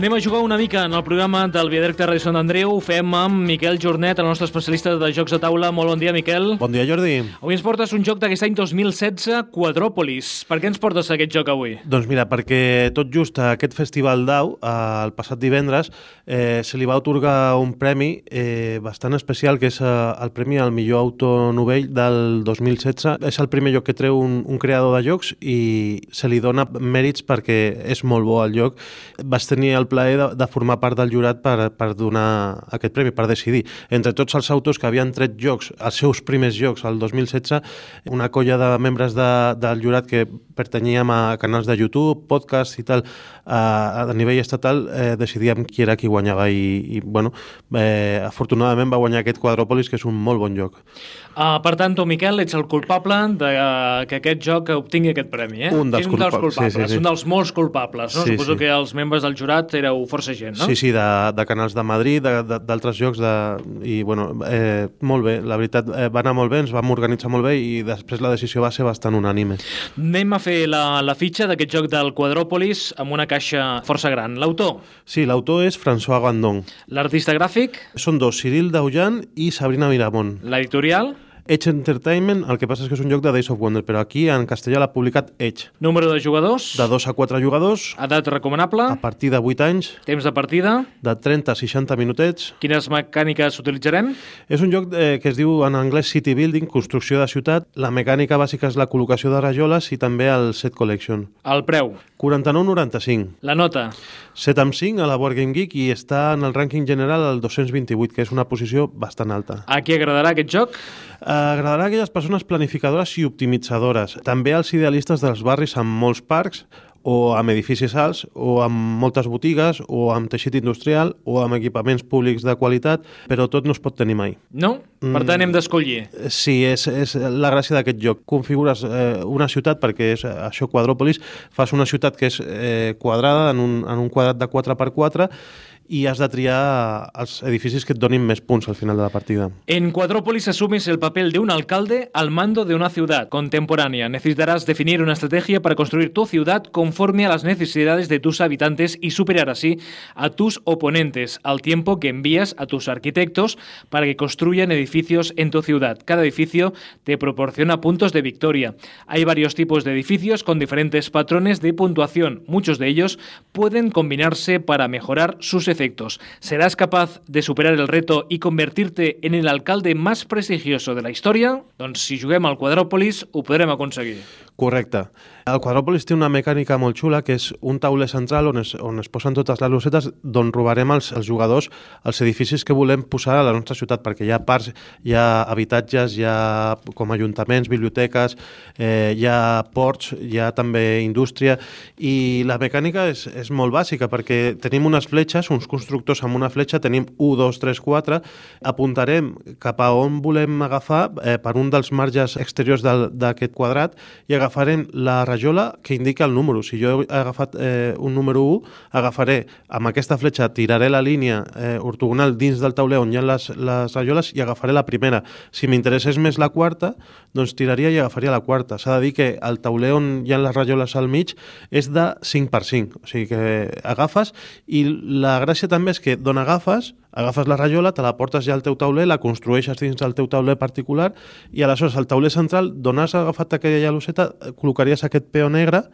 Anem a jugar una mica en el programa del Viadirecte Ràdio Sant Andreu. Ho fem amb Miquel Jornet, el nostre especialista de jocs de taula. Molt bon dia, Miquel. Bon dia, Jordi. Avui ens portes un joc d'aquest any 2016, Quadròpolis. Per què ens portes aquest joc avui? Doncs mira, perquè tot just a aquest festival d'Au, el passat divendres, eh, se li va otorgar un premi eh, bastant especial, que és eh, el premi al millor autor novell del 2016. És el primer joc que treu un, un creador de jocs i se li dona mèrits perquè és molt bo el joc. Vas tenir el plaer de, de formar part del jurat per, per donar aquest premi, per decidir. Entre tots els autors que havien tret jocs, els seus primers jocs, el 2016, una colla de membres de, del jurat que pertanyíem a canals de YouTube, podcast i tal, a, a nivell estatal, eh, decidíem qui era qui guanyava i, i bueno, eh, afortunadament va guanyar aquest Quadròpolis, que és un molt bon joc. Uh, per tant, tu, Miquel, ets el culpable de uh, que aquest joc obtingui aquest premi, eh? Un dels, un dels culpables, sí, sí, sí. un dels molts culpables, no? Sí, Suposo sí. que els membres del jurat éreu força gent, no? Sí, sí, de, de canals de Madrid, d'altres jocs, de, i bueno, eh, molt bé, la veritat, eh, va anar molt bé, ens vam organitzar molt bé i després la decisió va ser bastant unànime. Anem a fer la, la fitxa d'aquest joc del Quadròpolis amb una caixa força gran. L'autor, Sí, l'autor és François Gandon. l'artista gràfic, Són dos, Cyril Daujan i Sabrina Miramont. l'editorial, Edge Entertainment, el que passa és que és un joc de Days of Wonder, però aquí en castellà l'ha publicat Edge. número de jugadors, De 2 a 4 jugadors, edat recomanable, a partir de 8 anys, temps de partida, de 30 a 60 minutets. quines mecàniques utilitzarem, És un joc eh, que es diu en anglès City Building, construcció de ciutat. La mecànica bàsica és la col·locació de rajoles i també el set collection. el preu, 49,95. la nota, 7 amb 5 a la Board Game Geek i està en el rànquing general al 228, que és una posició bastant alta. a qui agradarà aquest joc? Agradarà a aquelles persones planificadores i optimitzadores. També als idealistes dels barris amb molts parcs o amb edificis alts, o amb moltes botigues, o amb teixit industrial, o amb equipaments públics de qualitat, però tot no es pot tenir mai. No? Per tant, hem d'escollir. Sí, és, és la gràcia d'aquest joc. Configures eh, una ciutat, perquè és això Quadròpolis, fas una ciutat que és eh, quadrada, en un, en un quadrat de 4x4, i has de triar els edificis que et donin més al final de la partida. En Cuadrópolis asumes el papel de un alcalde al mando de una ciudad contemporánea. Necesitarás definir una estrategia para construir tu ciudad conforme a las necesidades de tus habitantes y superar así a tus oponentes, al tiempo que envías a tus arquitectos para que construyan edificios en tu ciudad. Cada edificio te proporciona puntos de victoria. Hay varios tipos de edificios con diferentes patrones de puntuación. Muchos de ellos pueden combinarse para mejorar sus efectos. ¿Serás capaz de superar el reto y convertirte en el alcalde más prestigioso de la història? Doncs si juguem al Quadròpolis ho podrem aconseguir. Correcte. El Quadròpolis té una mecànica molt xula que és un tauler central on es, on es posen totes les losetes d'on robarem els, els jugadors els edificis que volem posar a la nostra ciutat perquè hi ha parcs, hi ha habitatges, hi ha com ajuntaments, biblioteques, eh, hi ha ports, hi ha també indústria i la mecànica és, és molt bàsica perquè tenim unes fletxes, uns constructors amb una fletxa, tenim 1, 2, 3, 4, apuntarem cap a on volem agafar eh, per un dels marges exteriors d'aquest quadrat i agafarem la rajola que indica el número. Si jo he agafat eh, un número 1, agafaré amb aquesta fletxa, tiraré la línia eh, ortogonal dins del tauler on hi ha les, les rajoles i agafaré la primera. Si m'interessés més la quarta, doncs tiraria i agafaria la quarta. S'ha de dir que el tauler on hi ha les rajoles al mig és de 5 per 5, o sigui que agafes i la gràcia també és que d'on agafes, agafes la rajola, te la portes ja al teu tauler, la construeixes dins del teu tauler particular i aleshores al tauler central, d'on has agafat aquella eh, col·locaries aquest peó negre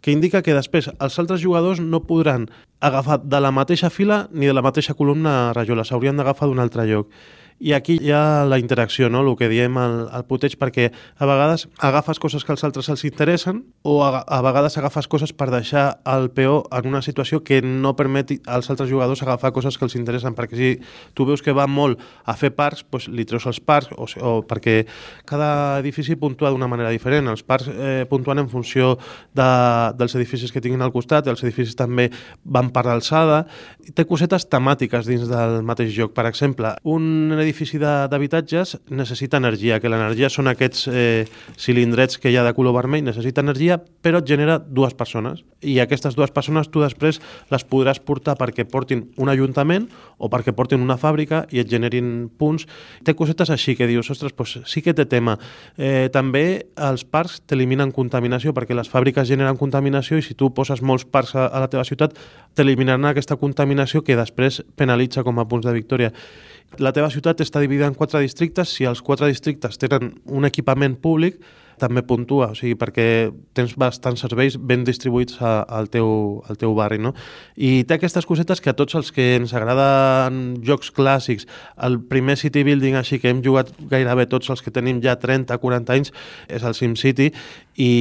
que indica que després els altres jugadors no podran agafar de la mateixa fila ni de la mateixa columna rajola, s'haurien d'agafar d'un altre lloc. I aquí hi ha la interacció, no? el que diem al, al puteig, perquè a vegades agafes coses que als altres els interessen o a, a vegades agafes coses per deixar el peó en una situació que no permeti als altres jugadors agafar coses que els interessen, perquè si tu veus que va molt a fer parcs, doncs li treus els parcs, o, o perquè cada edifici puntua d'una manera diferent. Els parcs eh, puntuen en funció de, dels edificis que tinguin al costat, els edificis també van per alçada, té cosetes temàtiques dins del mateix joc. Per exemple, un edifici edifici d'habitatges necessita energia, que l'energia són aquests eh, cilindrets que hi ha de color vermell, necessita energia, però et genera dues persones. I aquestes dues persones tu després les podràs portar perquè portin un ajuntament o perquè portin una fàbrica i et generin punts. Té cosetes així que dius, ostres, doncs sí que té tema. Eh, també els parcs t'eliminen contaminació perquè les fàbriques generen contaminació i si tu poses molts parcs a, a la teva ciutat t'eliminaran aquesta contaminació que després penalitza com a punts de victòria. La teva ciutat està dividida en quatre districtes. Si els quatre districtes tenen un equipament públic, també puntua, o sigui, perquè tens bastants serveis ben distribuïts a, al, teu, al teu barri, no? I té aquestes cosetes que a tots els que ens agraden jocs clàssics, el primer city building així que hem jugat gairebé tots els que tenim ja 30-40 anys és el SimCity i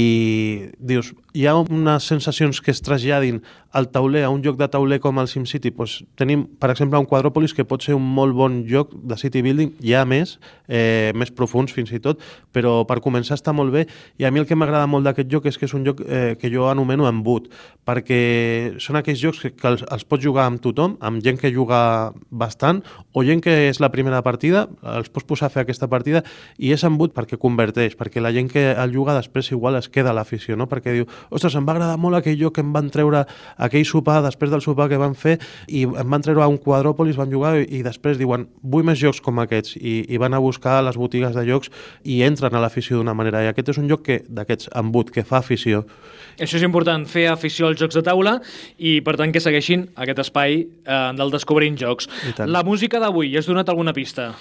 dius, hi ha unes sensacions que es traslladin al tauler, a un joc de tauler com el SimCity, doncs tenim, per exemple, un Quadròpolis que pot ser un molt bon joc de city building, ha més, eh, més profuns fins i tot, però per començar està molt bé i a mi el que m'agrada molt d'aquest joc és que és un joc eh, que jo anomeno embut, perquè són aquells jocs que, els, els pots jugar amb tothom, amb gent que juga bastant o gent que és la primera partida, els pots posar a fer aquesta partida i és embut perquè converteix, perquè la gent que el juga després igual es queda a l'afició, no? perquè diu, ostres, em va agradar molt aquell joc que em van treure aquell sopar després del sopar que van fer i em van treure a un quadròpolis, van jugar i, i després diuen, vull més jocs com aquests i, i van a buscar les botigues de jocs i entren a l'afició d'una manera i aquest és un joc que d'aquests embut, que fa afició. Això és important, fer afició als jocs de taula i, per tant, que segueixin aquest espai eh, del Descobrint Jocs. La música d'avui, has donat alguna pista?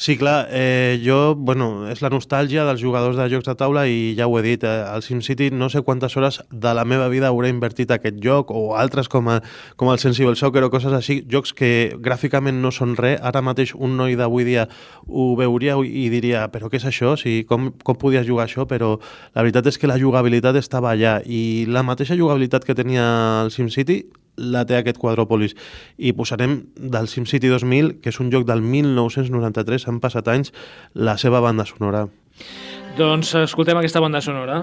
Sí, clar, eh, jo, bueno, és la nostàlgia dels jugadors de jocs de taula i ja ho he dit, eh, al SimCity no sé quantes hores de la meva vida hauré invertit aquest joc o altres com, a, com el Sensible Soccer o coses així, jocs que gràficament no són res, ara mateix un noi d'avui dia ho veuria i diria però què és això? Si, com, com podies jugar això? Però la veritat és que la jugabilitat estava allà i la mateixa jugabilitat que tenia el SimCity la té aquest Quadròpolis. I posarem del SimCity 2000, que és un joc del 1993, han passat anys, la seva banda sonora. Doncs escoltem aquesta banda sonora.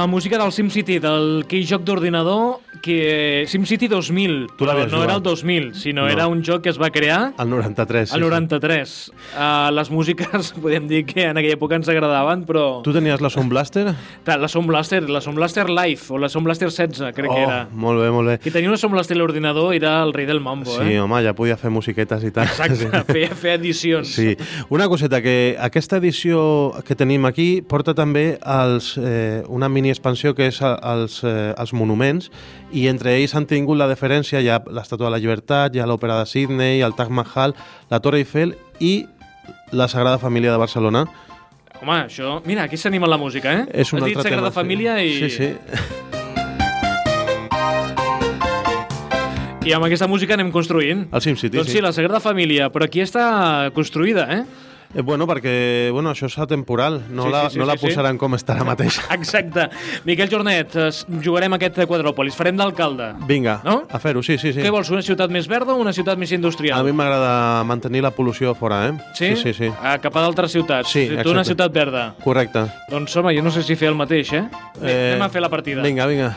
La música del SimCity, del que joc d'ordinador, que SimCity 2000, Tu però no era el jugat? 2000, sinó No. era un joc que es va crear El 93. al 93. Uh, les músiques, podem dir que en aquella època ens agradaven, però... Tu tenies la Sound Blaster? La Sound Blaster, la Sound Blaster Live, o la Sound Blaster 16, crec oh, que era. molt bé, molt bé. Qui tenia una Sound Blaster a l'ordinador era el rei del mambo, Sí, eh? home, ja podia fer musiquetes i tal. Exacte, feia, feia edicions. Sí, una coseta, que aquesta edició que tenim aquí porta també els, eh, una mini expansió que és els, eh, els monuments i entre ells han tingut la deferència, hi ha l'Estatua de la Llibertat, hi ha l'Òpera de Sydney, el Taj Mahal, la Torre Eiffel i la Sagrada Família de Barcelona. Home, això... Mira, aquí s'anima la música, eh? És un Has dit Sagrada tema. Família i... Sí, sí. I amb aquesta música anem construint. El SimCity, doncs sí, sí. la Sagrada Família, però aquí està construïda, eh? Eh, bueno, perquè bueno, això és atemporal, no, Sí, la, sí, sí, no la sí, sí. posaran com està ara mateix. Exacte. Miquel Jornet, es- jugarem aquest quadròpolis, farem d'alcalde. Vinga, No? a fer-ho, sí, sí, sí. Què vols, una ciutat més verda o una ciutat més industrial? A mi m'agrada mantenir la pol·lució fora, eh? Sí? Sí, sí, sí. A cap a d'altres ciutats. Sí, tu una exacte. ciutat verda. Correcte. Doncs home, jo no sé si fer el mateix, eh? Eh, anem a fer la partida. Vinga, vinga.